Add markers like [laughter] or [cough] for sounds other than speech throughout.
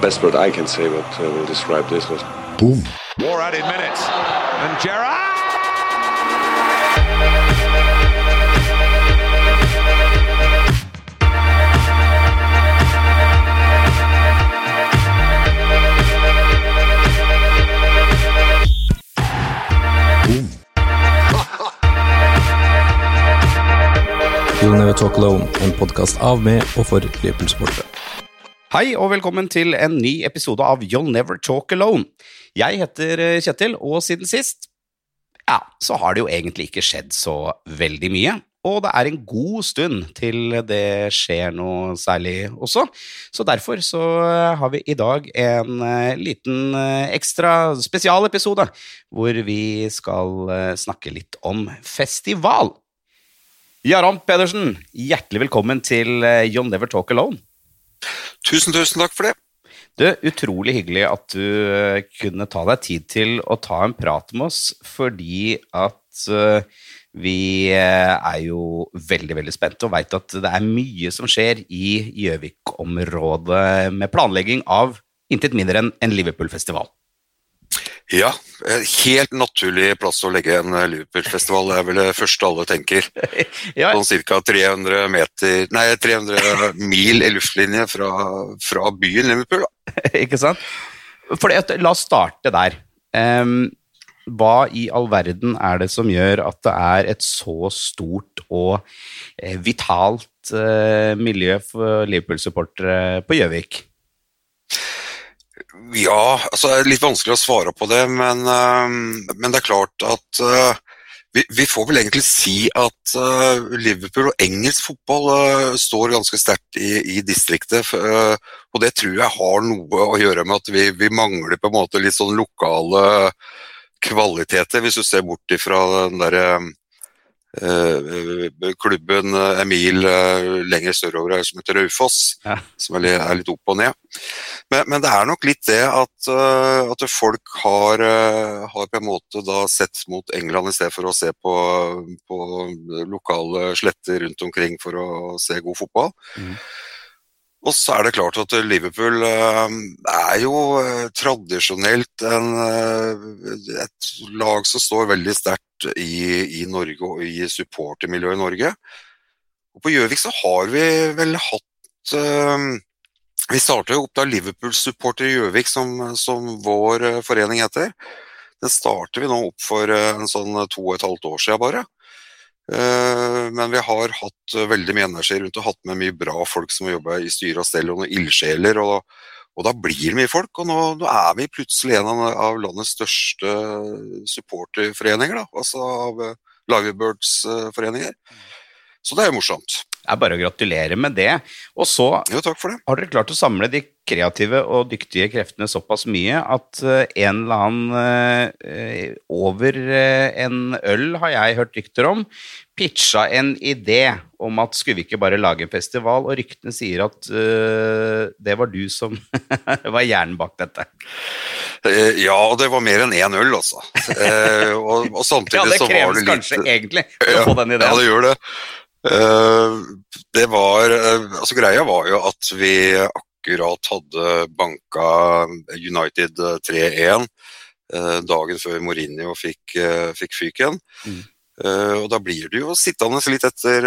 the best word I can say what uh, will describe this was boom. More added minutes. And Gerrard! [laughs] You'll Never Talk Alone, en podkast av med og for Liverpool-sportere. Hei og velkommen til en ny episode av You'll Never Talk Alone. Jeg heter eh, Kjetil, og siden sist ja, så har det jo egentlig ikke skjedd så veldig mye. Og det er en god stund til det skjer noe særlig også. Så derfor så har vi i dag en eh, liten eh, ekstra spesialepisode hvor vi skal snakke litt om festival. Jaran Pedersen, hjertelig velkommen til You'll Never Talk Alone. Tusen, tusen takk for det. Du, Utrolig hyggelig at du uh, kunne ta deg tid til å ta en prat med oss, fordi at uh, vi uh, er jo veldig veldig spente og veit at det er mye som skjer i Gjøvik-området med planlegging av intet mindre enn en Liverpool-festival. Ja, helt naturlig plass å legge en Liverpool-festival. Det er vel det første alle tenker. [laughs] ja. Sånn ca. 300, meter, nei, 300 mil i luftlinje fra, fra byen Liverpool. [laughs] Ikke sant? Fordi la oss starte der. Um, hva i all verden er det som gjør at det er et så stort og eh, vitalt uh, miljø for Liverpool-supportere på Gjøvik? Ja, altså det er litt vanskelig å svare på det, men, uh, men det er klart at uh, vi, vi, får vel egentlig si at uh, Liverpool og engelsk fotball står ganske sterkt i, i distriktet. og det tror jeg har noe å gjøre med at vi, vi mangler på en måte litt sånn lokale kvaliteter, hvis du ser bort ifra den derre Eh, klubben en Emil eh, lenger sørover som heter Raufoss, ja. som er litt opp og ned. Men, men, det er nok litt det at, at folk har, har, på en måte da sett mot England i stedet for å se på, på lokale sletter rundt omkring for å se god fotball. Mm. Og så er det klart at Liverpool er jo tradisjonelt en, et lag som står veldig sterkt i, i Norge og i supportermiljøet i Norge. Og på Gjøvik så har vi vel hatt uh, Vi starta jo opp da Liverpool Supporter Gjøvik, som, som, vår uh, forening heter. Den starter vi nå opp for uh, en sånn to og et halvt år siden bare. Men vi har hatt veldig mye energi rundt og hatt med mye bra folk som har jobba i styre og stell, og noen ildsjeler. og og da blir det mye folk, og nå, nå er vi plutselig en av, landets største supporterforeninger. Da, altså av uh, Livebirds-foreninger. Så det er jo morsomt. Det er bare å gratulere med det. Og så jo, takk for det. har dere klart å samle de kreative og dyktige kreftene såpass mye at uh, en eller annen uh, over uh, en øl, har jeg hørt rykter om, pitcha en idé om at skulle vi ikke bare lage en festival, og ryktene sier at det var du som [laughs] var hjernen bak dette. Ja, og det var mer enn én øl, altså. og, og samtidig [laughs] så var det litt Ja, det kreves kanskje egentlig for å få den ideen. Ja, det gjør det. Eh, det var eh, Altså, greia var jo at vi akkurat hadde banka United 3-1 eh, dagen før Mourinho fikk, fikk fyken. Mm. Og da blir du jo sittende litt etter,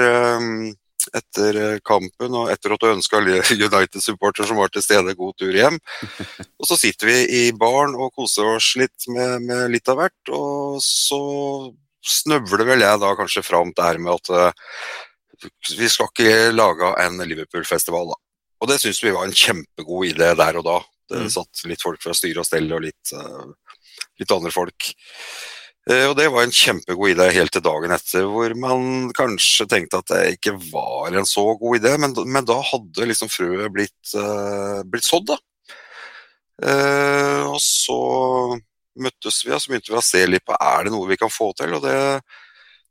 etter kampen og etter at du ønska [laughs] United-supporter som var til stede, god tur hjem. [laughs] Og så sitter vi i baren og koser oss litt med, med litt av hvert, og så snøvler vel jeg da kanskje fram der med at vi skal ikke lage en Liverpool-festival, da. Og det syns vi var en kjempegod idé der og da. Det mm. satt litt folk fra styre og stell og litt, uh, litt andre folk. Uh, og det var en kjempegod idé helt til dagen etter, hvor man kanskje tenkte at det ikke var en så god idé, men, men da hadde liksom frøet blitt, uh, blitt sådd, da. og så møttes vi, og så begynte vi å se litt på er det noe vi kan få til. og det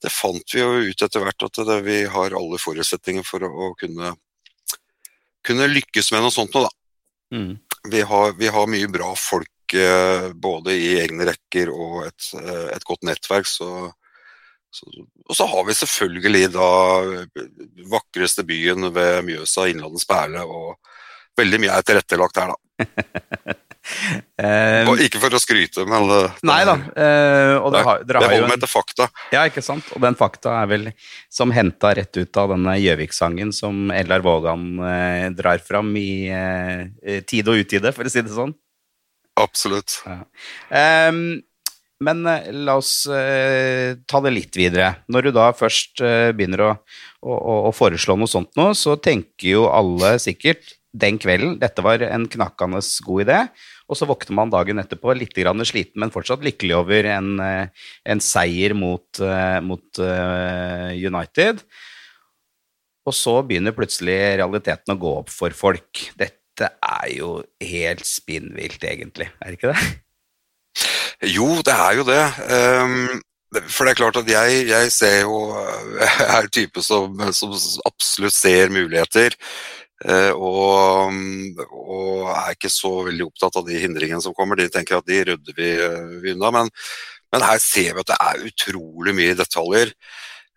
det fant vi jo ut etter hvert at det, vi har alle forutsetninger for å, å kunne, kunne, lykkes med noe sånt nå, da. Mm. Vi, har, vi, har, mye bra folk eh, både i egne rekker og et, eh, et godt nettverk, så, så, og så har vi selvfølgelig da vakreste byen ved Mjøsa, Innlandets perle, og veldig mye er tilrettelagt her, da. [laughs] Eh, Og ikke for å skryte, men det, nei da. Uh, og det har, det holder meg til fakta. Ja, ikke sant? Og den fakta er vel som henta rett ut av denne Gjøvik-sangen som Ellar Vågan uh, drar fram i uh, tide og utide, for å si det sånn. Absolutt. Ehm, men eh, la oss eh, ta det litt videre. Når du da først eh, begynner å, å- å foreslå noe sånt nå, så tenker jo alle sikkert den kvelden dette var en knakkende god idé. Og så våkner man dagen etterpå litt grann sliten, men fortsatt lykkelig over en, eh, en seier mot, eh, mot eh, United. Og så begynner plutselig realiteten å gå opp for folk. Dette er jo helt spinnvilt, egentlig. Er det ikke det? Jo, det er jo det. Um for det er klart at jeg, jeg ser jo Jeg er type som, som absolutt ser muligheter. Eh, Og, og er ikke så veldig opptatt av de hindringene som kommer. De tenker at de rydder vi, vi unna. Men, men her ser vi at det er utrolig mye detaljer.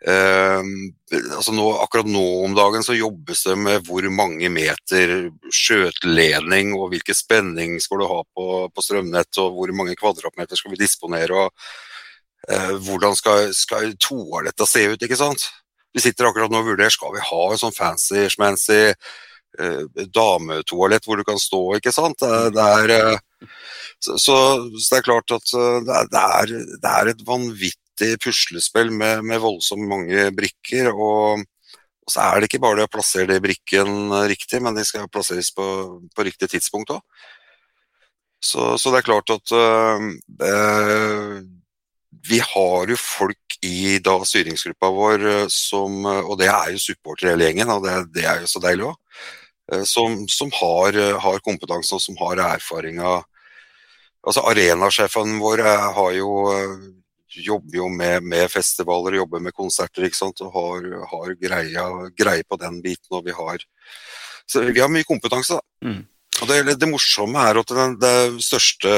Ehm, altså nå, akkurat nå om dagen så jobbes det med hvor mange meter skjøteledning og hvilken spenning skal du ha på, på strømnett, og hvor mange kvadratmeter skal vi disponere, og eh, hvordan skal, skal toalettet se ut, ikke sant? Vi sitter akkurat nå og vurderer, skal vi ha en sånn fancy, schmancy eh, dametoalett hvor du kan stå, ikke sant? Det, det er, eh, så, så, det er klart at eh, det er, det er, det et vanvittig puslespill med, med voldsomt mange brikker, og, og så er det ikke bare det å plassere de brikken riktig, men de skal plasseres på, på riktig tidspunkt òg. Så, så det er klart at øh, vi har jo folk i da styringsgruppa vår som Og det er jo supportere hele gjengen, og det, det er jo så deilig òg. Som, som har, øh, har kompetanse og som har erfaring av Altså Arenasjefene vår øh, har jo jobber jo med, med festivaler, jobber med konserter ikke sant? og har, har greie, greie på den biten. og vi har så vi har mye kompetanse. da. Mm. Og det, det morsomme er at det, det største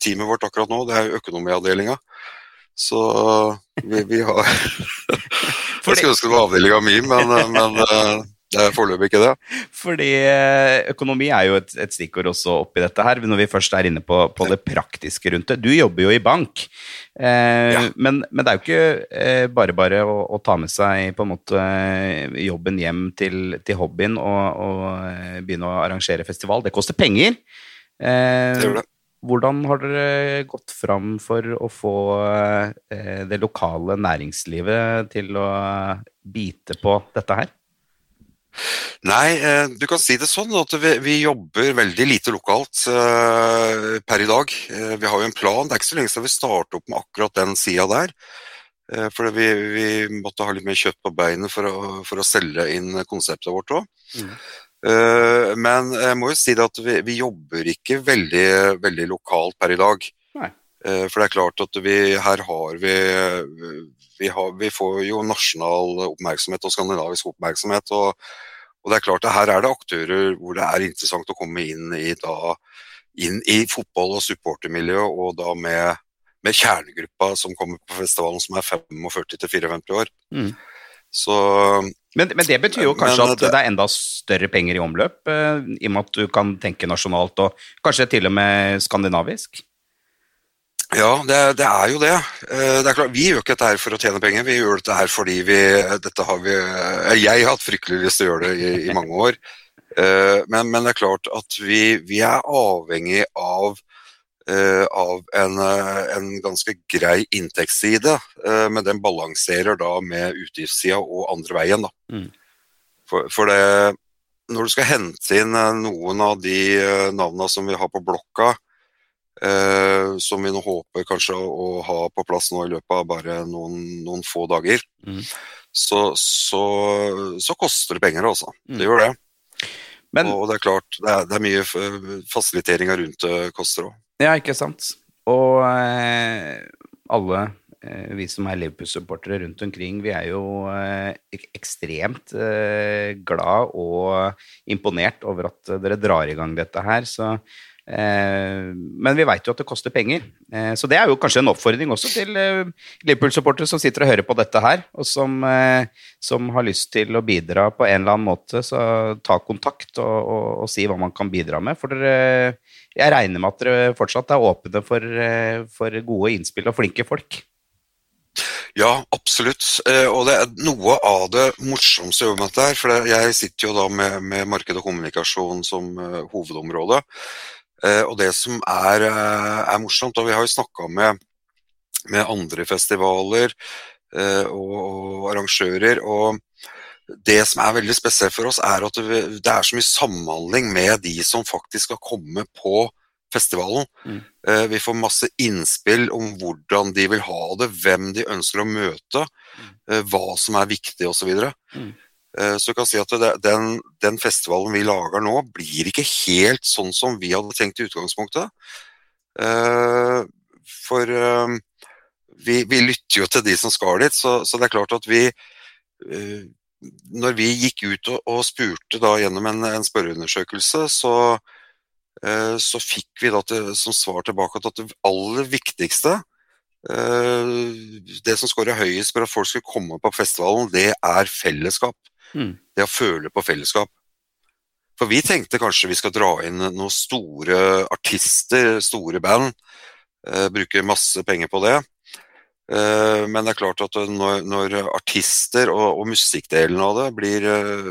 teamet vårt akkurat nå, det er økonomiavdelinga. Så vi, vi har [laughs] Jeg skulle ønske det var avdelinga mi, men, men eh, det er foreløpig ikke det. Fordi eh, økonomi er jo et, et stikkord også oppi dette her, når vi først er inne på, på det praktiske rundt det. Du jobber jo i bank, eh, Ja. men, men det er jo ikke eh, bare bare å, å ta med seg på en måte eh, jobben hjem til, til hobbyen og, og begynne å arrangere festival. Det koster penger. Eh, Det gjør det. Hvordan har dere gått fram for å få det lokale næringslivet til å bite på dette her? Nei, eh, du kan si det sånn at vi, vi jobber veldig lite lokalt eh, per i dag. Eh, vi har jo en plan. Det er ikke så lenge siden vi startet opp med akkurat den sida der. Eh, for vi, vi måtte ha litt mer kjøtt på beinet for å, for å selge inn konseptet vårt òg. Mm. Eh, men jeg må jo si det at vi, vi jobber ikke veldig, veldig lokalt per i dag. Eh, For det er klart at vi, her har vi, vi, har, vi får jo nasjonal oppmerksomhet og skandinavisk oppmerksomhet. Og, og det er klart at her er det aktører hvor det er interessant å komme inn i, da, inn i fotball- og supportermiljøet, og da med, med kjernegruppa som kommer på festivalen som er 45-54 år. Mm. Så Men, men det betyr jo Men kanskje at det- det er enda større penger i omløp, eh, i og med at du kan tenke nasjonalt og kanskje til og med skandinavisk? Ja, det, det er jo det. Eh, det er klart, vi gjør ikke dette her for å tjene penger, vi gjør dette her fordi vi dette har vi, eh, Jeg har hatt fryktelig lyst til å gjøre det i, i mange år. Eh, Men, men det er klart at vi, vi er avhengig av, av en, en ganske grei inntektsside, men den balanserer da med utgiftssida og andre veien. Da. Mm. For, for det, når du skal hente inn noen av de navna som vi har på blokka, eh, som vi nå håper kanskje å, å ha på plass nå i løpet av bare noen, noen få dager, Mm. så, så, så koster det penger, altså. Mm. Det gjør det. Men og det er klart, det er, det er mye fasiliteringer rundt det koster òg. ja, ikke sant. Og eh, alle eh, vi som er Liverpool-supportere rundt omkring, vi er jo eh, ekstremt eh, glad og imponert over at dere drar i gang dette her. Så Eh, men vi veit jo at det koster penger. Eh, så det er jo kanskje en oppfordring også til eh, Liverpool-supportere som sitter og hører på dette her, og som, eh, som, har lyst til å bidra på en eller annen måte. Så ta kontakt og, og, og si hva man kan bidra med. For dere, jeg regner med at dere fortsatt er åpne for, eh, for gode innspill og flinke folk. Ja, absolutt. Eh, og det er noe av det morsomste med dette her. For jeg sitter jo da med, med marked og kommunikasjon som hovedområde. Uh, og det som er, uh, er, morsomt, og vi har jo snakka med, med, andre festivaler og, og, arrangører, og det som er veldig spesielt for oss, er at det, er så mye samhandling med de som faktisk skal komme på festivalen. Mm. Eh, vi får masse innspill om hvordan de vil ha det, hvem de ønsker å møte, mm. eh, hva som er viktig osv. Så, mm. Eh, så du kan si at den, den, festivalen vi lager nå, blir ikke helt sånn som vi hadde tenkt i utgangspunktet. For vi, vi lytter jo til de som skal dit, så, så det er klart at vi Når vi gikk ut og, og spurte da gjennom en, en spørreundersøkelse, så Eh, så fikk vi da til, som svar tilbake at det aller viktigste eh, Det som skårer høyest for at folk skal komme på festivalen, det er fellesskap. Mm. Det å føle på fellesskap. For vi tenkte kanskje vi skal dra inn noen store artister, store band. Eh, bruke masse penger på det. men det er klart at når, når artister og, og, musikkdelen av det blir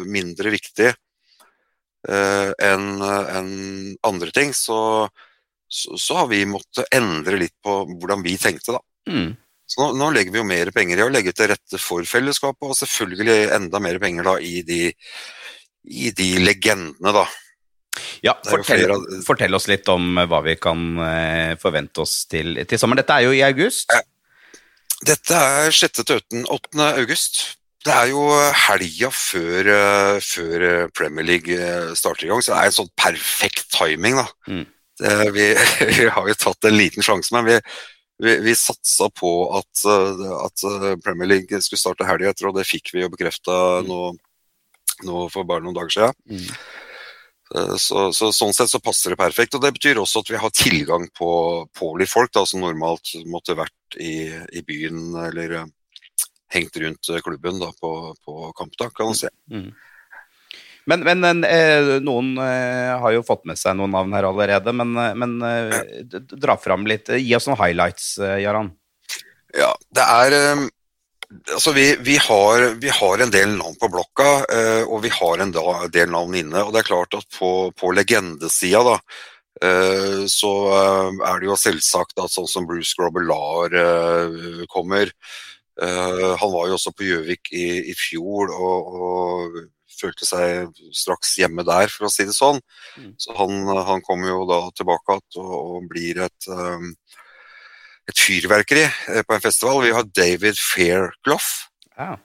mindre viktig, Eh, enn en andre ting, så, så, så, har vi måttet endre litt på hvordan vi tenkte, da. Mm. Så nå, nå, legger vi jo mer penger i å legge til rette for fellesskapet, og selvfølgelig enda mer penger da i de, i de legendene, da. Ja, fortell, fortell, oss litt om hva vi kan eh, forvente oss til, til sommeren. Dette er jo i august? Dette er 6. til 8. august. Det er jo helga før, eh, før, eh, Premier League eh, starter i gang, så det er en sånn perfekt timing. da. Mm. Det, vi, [laughs] vi, har jo tatt en liten sjanse, men vi, vi, vi satsa på at, at, Premier League skulle starte helga etter, og det fikk vi jo bekrefta mm. nå, nå, for bare noen dager siden. Mm. Så, så, sånn sett så passer det perfekt. og Det betyr også at vi har tilgang på, på litt folk da, som normalt måtte vært i, i byen eller hengt rundt eh, klubben da, på, på kampdag, kan man si. Mm. Men, men eh, noen eh, har jo fått med seg noen navn her allerede, men, eh, men dra fram litt. Gi oss noen highlights, Jarand. Jaran. Ja, det er Altså, vi, vi, har, vi, har, en del navn på blokka, og vi har en del navn inne. Og det er klart at på, på legendesida, da, så er det jo selvsagt at sånn som Bruce Grobelar kommer. Han var jo også på Gjøvik i, i, fjor og, og, følte seg straks hjemme der, for å si det sånn. Mm. Så han, han kommer jo da tilbake igjen og, og, blir et, um, et fyrverkeri eh, på en festival. Vi har David Fairclough. Ja.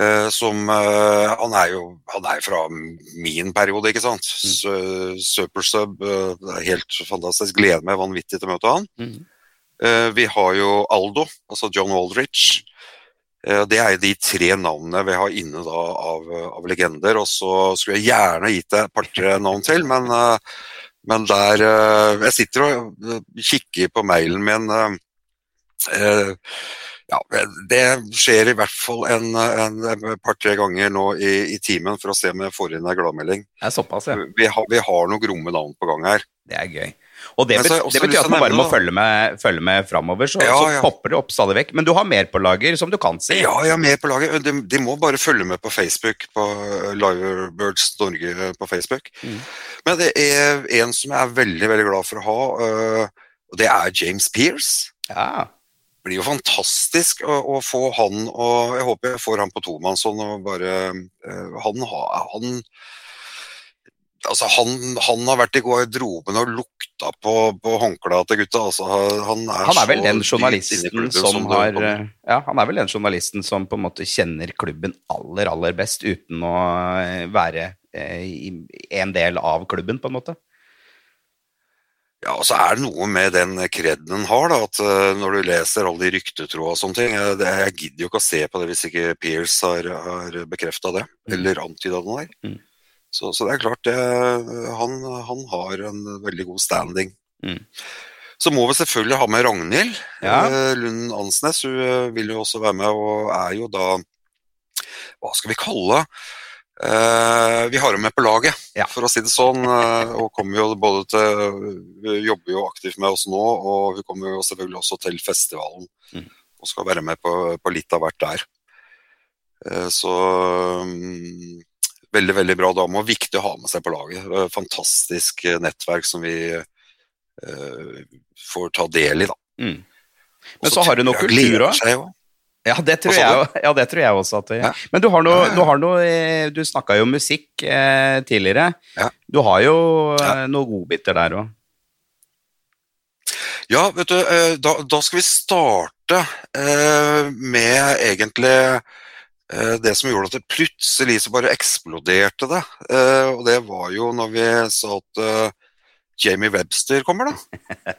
Uh, som uh, Han er jo han er fra min periode, ikke sant. Mm. Supersub, uh, helt fantastisk. Gleder meg vanvittig til å møte han. Mm. Vi har jo Aldo, altså John Aldrich. Eh, det er de tre navnene vi har inne da av, av legender. Og så skulle jeg gjerne gitt deg et par-tre navn til, men, eh, men, der Jeg sitter og kikker på mailen min. Ja, det skjer i hvert fall en, en par-tre ganger nå i, i, timen for å se om jeg får inn en gladmelding. Det er såpass, ja. Vi har, vi har noen gromme navn på gang her. Det er gøy. Og det, bet det betyr at man bare må følge med, følge med framover, så, ja, så, popper det opp stadig vekk. Men du har mer på lager, som du kan si. Ja, jeg har mer på lager. De, de, må bare følge med på Facebook, på Liverbirds Norge på Facebook. Mm. Men det er en som jeg er veldig, veldig glad for å ha, øh, og det er James Pearce. Ja. Det blir jo fantastisk å, å, få han, og jeg håper jeg får han på tomannshånd. og bare, øh, han, han altså han, han, har vært i garderoben og lukta på, på håndklærne til gutta. Altså, han, er han, er vel den journalisten som, som har ja, Han er vel den journalisten som på en måte kjenner klubben aller, aller best uten å eh, være eh, en del av klubben, på en måte. Ja, og så er det noe med den kreden han har, da, at uh, når du leser alle de ryktetrådene og sånne ting Jeg, det, jeg gidder jo ikke å se på det hvis ikke Pearce har, har bekrefta det, mm. eller antyda det der. Mm. Så, så det er klart, det, han, han har en veldig god standing. Mm. Så må vi selvfølgelig ha med Ragnhild Ja. eh, Lund Ansnes. Hun eh, vil jo også være med, og er jo da Hva skal vi kalle? Eh, vi har henne med på laget, Ja. for å si det sånn. eh, og kommer jo både til jobber jo aktivt med oss nå, og hun kommer jo selvfølgelig også til festivalen. Mm. Og skal være med på, på litt av hvert der. Eh, så mm, veldig, veldig bra dame, og viktig å ha med seg på laget. Fantastisk eh, nettverk som vi uh, får ta del i, da. Mm. Men så har du noe kultur òg. Ja, det tror jeg, ja, det tror jeg også. At det, Ja. Men du har noe, du, har noe eh, du snakka jo musikk eh, tidligere. Ja. Du har jo eh, noen godbiter der òg. Ja, vet du, da, da skal vi starte eh, med egentlig det som gjorde at det plutselig så bare eksploderte det. Eh, og det var jo når vi sa at eh, Jamie Webster kommer, da.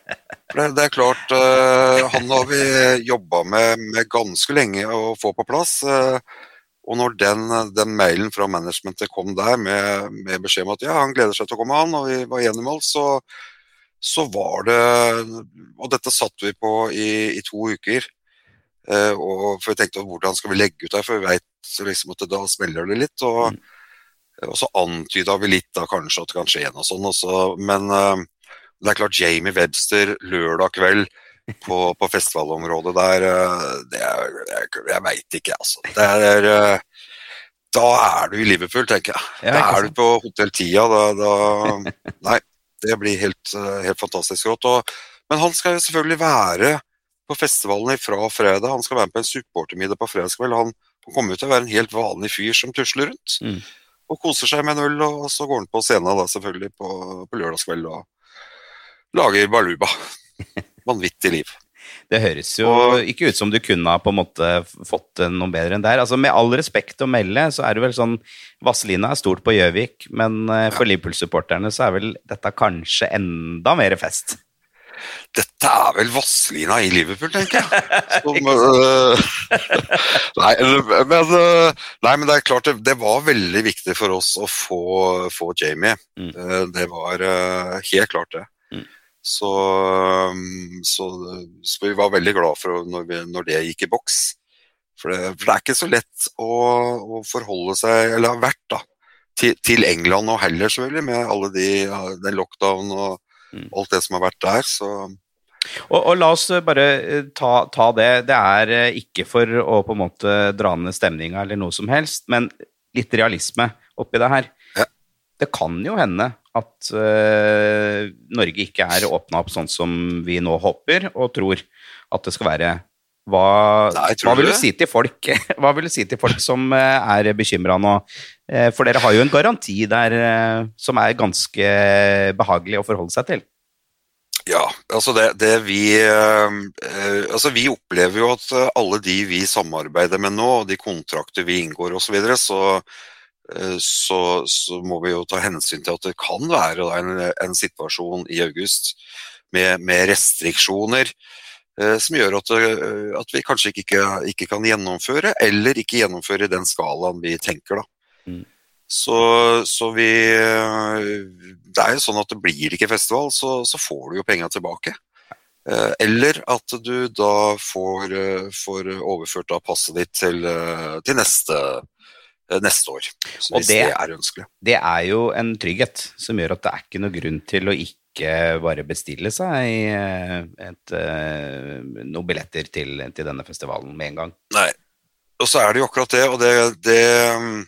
For det, er klart, eh, han har vi jobba med, med ganske lenge å få på plass. eh, og når den, den mailen fra managementet kom der med, med beskjed om at ja, han gleder seg til å komme, han, og vi var enige med alt, så, så var det Og dette satt vi på i, i to uker. Eh, og for vi tenkte hvordan skal vi legge ut det, for vi veit liksom at da smeller det litt. Og, og så antyda vi litt da kanskje at det kan skje noe sånn. også. men eh, det er klart Jamie Webster lørdag kveld på, [laughs] på festivalområdet der eh, det er, Jeg, jeg veit ikke, altså. Det er Da er du i Liverpool, tenker jeg. Ja, da er du på Hotell Tia. Da, da Nei, det blir helt, helt fantastisk rått. Og, men han skal jo selvfølgelig være på festivalen fra fredag. Han skal være med på en supportermiddag på fredagskveld. Han kommer ut til å være en helt vanlig fyr som tusler rundt. Mm. Og koser seg med en øl, og så går han på scenen da selvfølgelig på, på lørdagskveld og lager baluba. [laughs] Vanvittig liv. Det høres jo Og- ikke ut som du kunne ha på en måte fått noe bedre enn der. Altså, med all respekt å melde, så er det vel sånn Vazelina er stort på Gjøvik, men for for Liverpool-supporterne så er vel dette kanskje enda mer fest. Dette er vel Vazelina i Liverpool, tenker jeg. [laughs] Som, uh, [laughs] nei, men, øh, nei, men det er klart det, det var veldig viktig for oss å få, få Jamie. Mm. Eh, Det var uh, helt klart det. Mm. Så, så, så vi var veldig glad for når, vi, når det gikk i boks. For det, for det er ikke så lett å, å forholde seg, eller har vært, da, til, til England og heller, selvfølgelig, med alle de, den lockdown og. Alt det som har vært der. Så Og, og la oss eh, bare eh, ta, ta det. Det er eh, ikke for å på en måte dra ned stemninga eller noe som helst, men litt realisme oppi det her. Ja. Det kan jo hende at uh, Norge ikke er åpna opp sånn som vi nå håper og tror at det skal være. Hva, Nei, hva vil du si folk [laughs] Hva vil du si til folk som er bekymra nå? Eh, For dere har jo en garanti der eh, som er ganske behagelig å forholde seg til. Ja, altså det, det vi eh, Altså vi opplever jo at alle de vi samarbeider med nå, og de kontrakter vi inngår osv., så, videre, så, så så må vi jo ta hensyn til at det kan være en, en situasjon i august med, med restriksjoner eh, som gjør at, at vi kanskje ikke, ikke kan gjennomføre, eller ikke gjennomføre i den skalaen vi tenker. da. Mm. Så, så vi Det er jo sånn at det blir ikke festival, så, så får du jo penga tilbake. Eh, Eller at du da får, eh, får overført da passet ditt til, eh, til neste, neste år. Så hvis det- det er ønskelig. det er jo en trygghet som gjør at det er ikke noe grunn til å ikke bare bestille seg et, noen billetter til, til denne festivalen med en gang. Nei. Og så er det jo akkurat det, og det, det eh,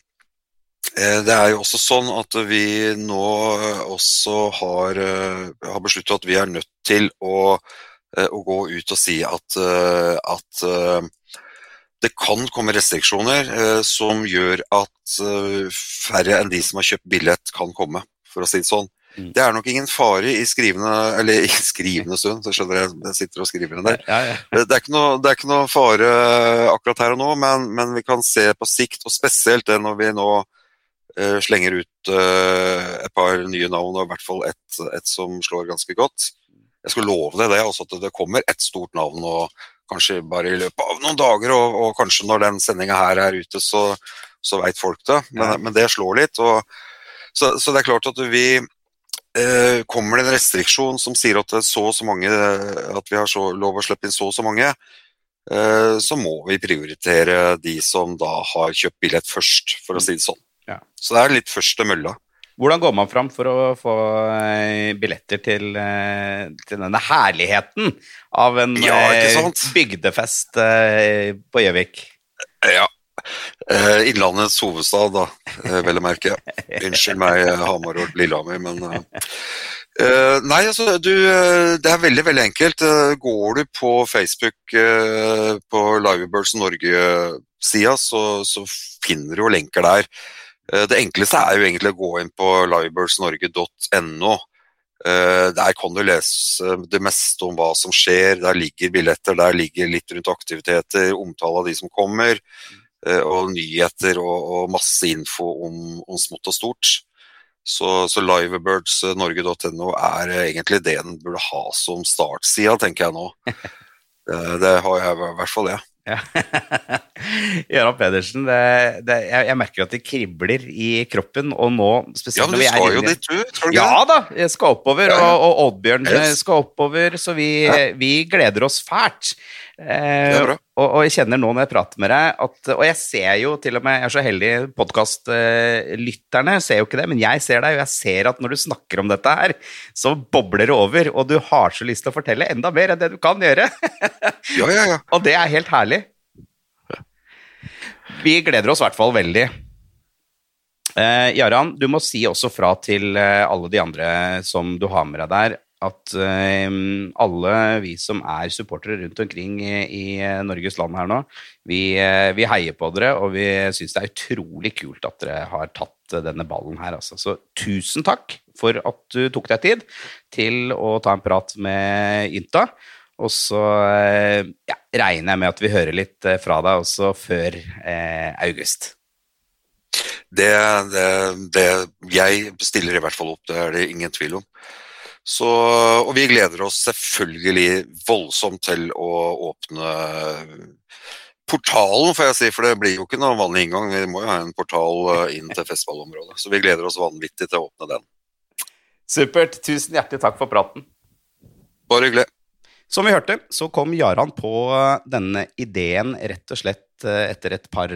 det er jo også sånn at vi nå eh, også har, eh, har besluttet at vi er nødt til å, eh, å gå ut og si at, eh, at eh, det kan komme restriksjoner eh, som gjør at eh, færre enn de som har kjøpt billett, kan komme, for å si det sånn. Mm. Det er nok ingen fare i skrivende, eller i [laughs] skrivende stund, så skjønner jeg, jeg sitter og skriver den der. Det er, ikke noe, det er ikke noe fare akkurat her og nå, men, men vi kan se på sikt, og spesielt det når vi nå eh, slenger ut eh, et par nye navn, og i hvert fall et, et som slår ganske godt. Jeg skulle love deg det, også at det kommer et stort navn, og kanskje bare i løpet av noen dager, og, og kanskje når den sendinga her er ute, så, så veit folk det. Men, Ja. men det slår litt. og Så, så det er klart at vi eh, Kommer det en restriksjon som sier at det så så mange At vi har så, lov å slippe inn så og så mange, eh, så må vi prioritere de som da har kjøpt billett først, for å si det sånn. Ja. Så det er litt først til mølla. Hvordan går man fram for å få eh, billetter til, eh, til denne herligheten av en Ja, eh, bygdefest på Gjøvik? Ja. Eh, Innlandets hovedstad, da, vel å merke. Unnskyld meg, Hamar og Lillehammer, men Nei, altså, du Det er veldig, veldig enkelt. Går du på Facebook på Livebirds Norge-sida, så, så finner du jo lenker der. Eh, Det enkleste er jo egentlig å gå inn på livebirdsnorge.no. Eh, Der kan du lese det meste om hva som skjer. Der ligger billetter, der ligger litt rundt aktiviteter, omtale av de som kommer, eh, og nyheter og, og masse info om, om smått og stort. Så, så livebirdsnorge.no er egentlig det den burde ha som startsida, tenker jeg nå. [laughs] Det har jeg i hvert fall, jeg. Ja. [laughs] Göran Pedersen, det, det, jeg, jeg merker at det kribler i kroppen, og nå Ja, spesielt men når du vi skal jo dit, du? Tror du Ja da, jeg skal oppover, Ja, ja. og, og Oddbjørn Yes. skal oppover, så vi, vi gleder oss fælt. Eh, og, og jeg kjenner nå når jeg prater med deg, at, og jeg ser jo til og med, jeg er så heldig, podkastlytterne ser jo ikke det, men jeg ser deg, og jeg ser at når du snakker om dette her, så bobler det over, og du har så lyst til å fortelle enda mer enn det du kan gjøre. [laughs] Ja, ja, ja. Og det er helt herlig. Vi gleder oss i hvert fall veldig. Eh, Jaran, du må si også fra til eh, alle de andre som du har med deg der, at eh, alle vi som er supportere rundt omkring i, eh, Norges land her nå, vi, eh, vi heier på dere, og vi syns det er utrolig kult at dere har tatt denne ballen her. Altså. Så tusen takk for at du tok deg tid til å ta en prat med Ynta. Og så ja, regner jeg med at vi hører litt fra deg også før eh, august. Det, det, det Jeg stiller i hvert fall opp, det er det ingen tvil om. Så, og vi gleder oss selvfølgelig voldsomt til å åpne portalen, får jeg si, for det blir jo ikke noen vanlig inngang. Vi må jo ha en portal eh, inn til festivalområdet. Så vi gleder oss vanvittig til å åpne den. Supert. Tusen hjertelig takk for praten. Bare hyggelig. Som vi hørte, så kom Jaran på eh, denne ideen rett og slett eh, etter et par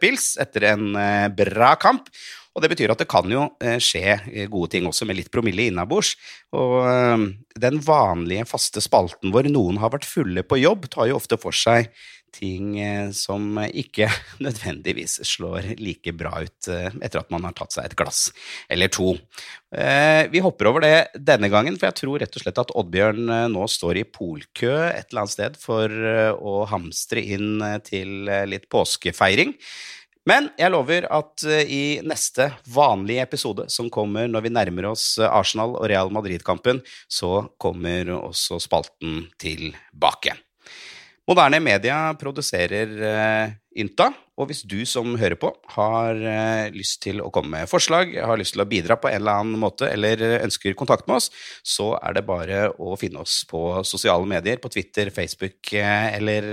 pils, etter en bra kamp. Og det betyr at det kan jo eh, skje eh, gode ting også med litt promille innabords. Og eh, den vanlige faste spalten hvor noen har vært fulle på jobb, tar jo ofte for seg ting som ikke [laughs] nødvendigvis slår like bra ut etter at man har tatt seg et glass eller to. Vi hopper over det denne gangen, for jeg tror rett og slett at Oddbjørn nå står i polkø et eller annet sted for å hamstre inn til litt påskefeiring. Men jeg lover at eh, i neste vanlige episode, som kommer når vi nærmer oss eh, Arsenal og Real Madrid-kampen, så kommer også spalten tilbake. Moderne media produserer eh, Ynta, og hvis du som hører på har eh, lyst til å komme med forslag, har lyst til å bidra på en eller annen måte, eller eh, ønsker kontakt med oss, så er det bare å finne oss på sosiale medier, på Twitter, Facebook eh, eller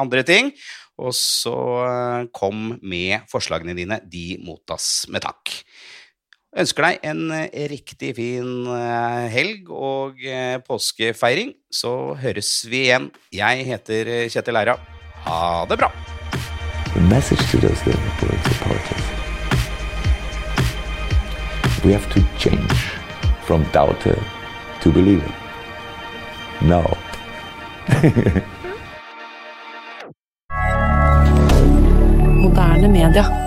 andre ting. Og så kom med forslagene dine, de mottas med takk. Ønsker deg en riktig fin helg og påskefeiring, så høres vi igjen. Jeg heter Kjetil Eira. Ha det bra! message to those political supporters: We have to change from doubter to believer. No. [laughs] Moderne media.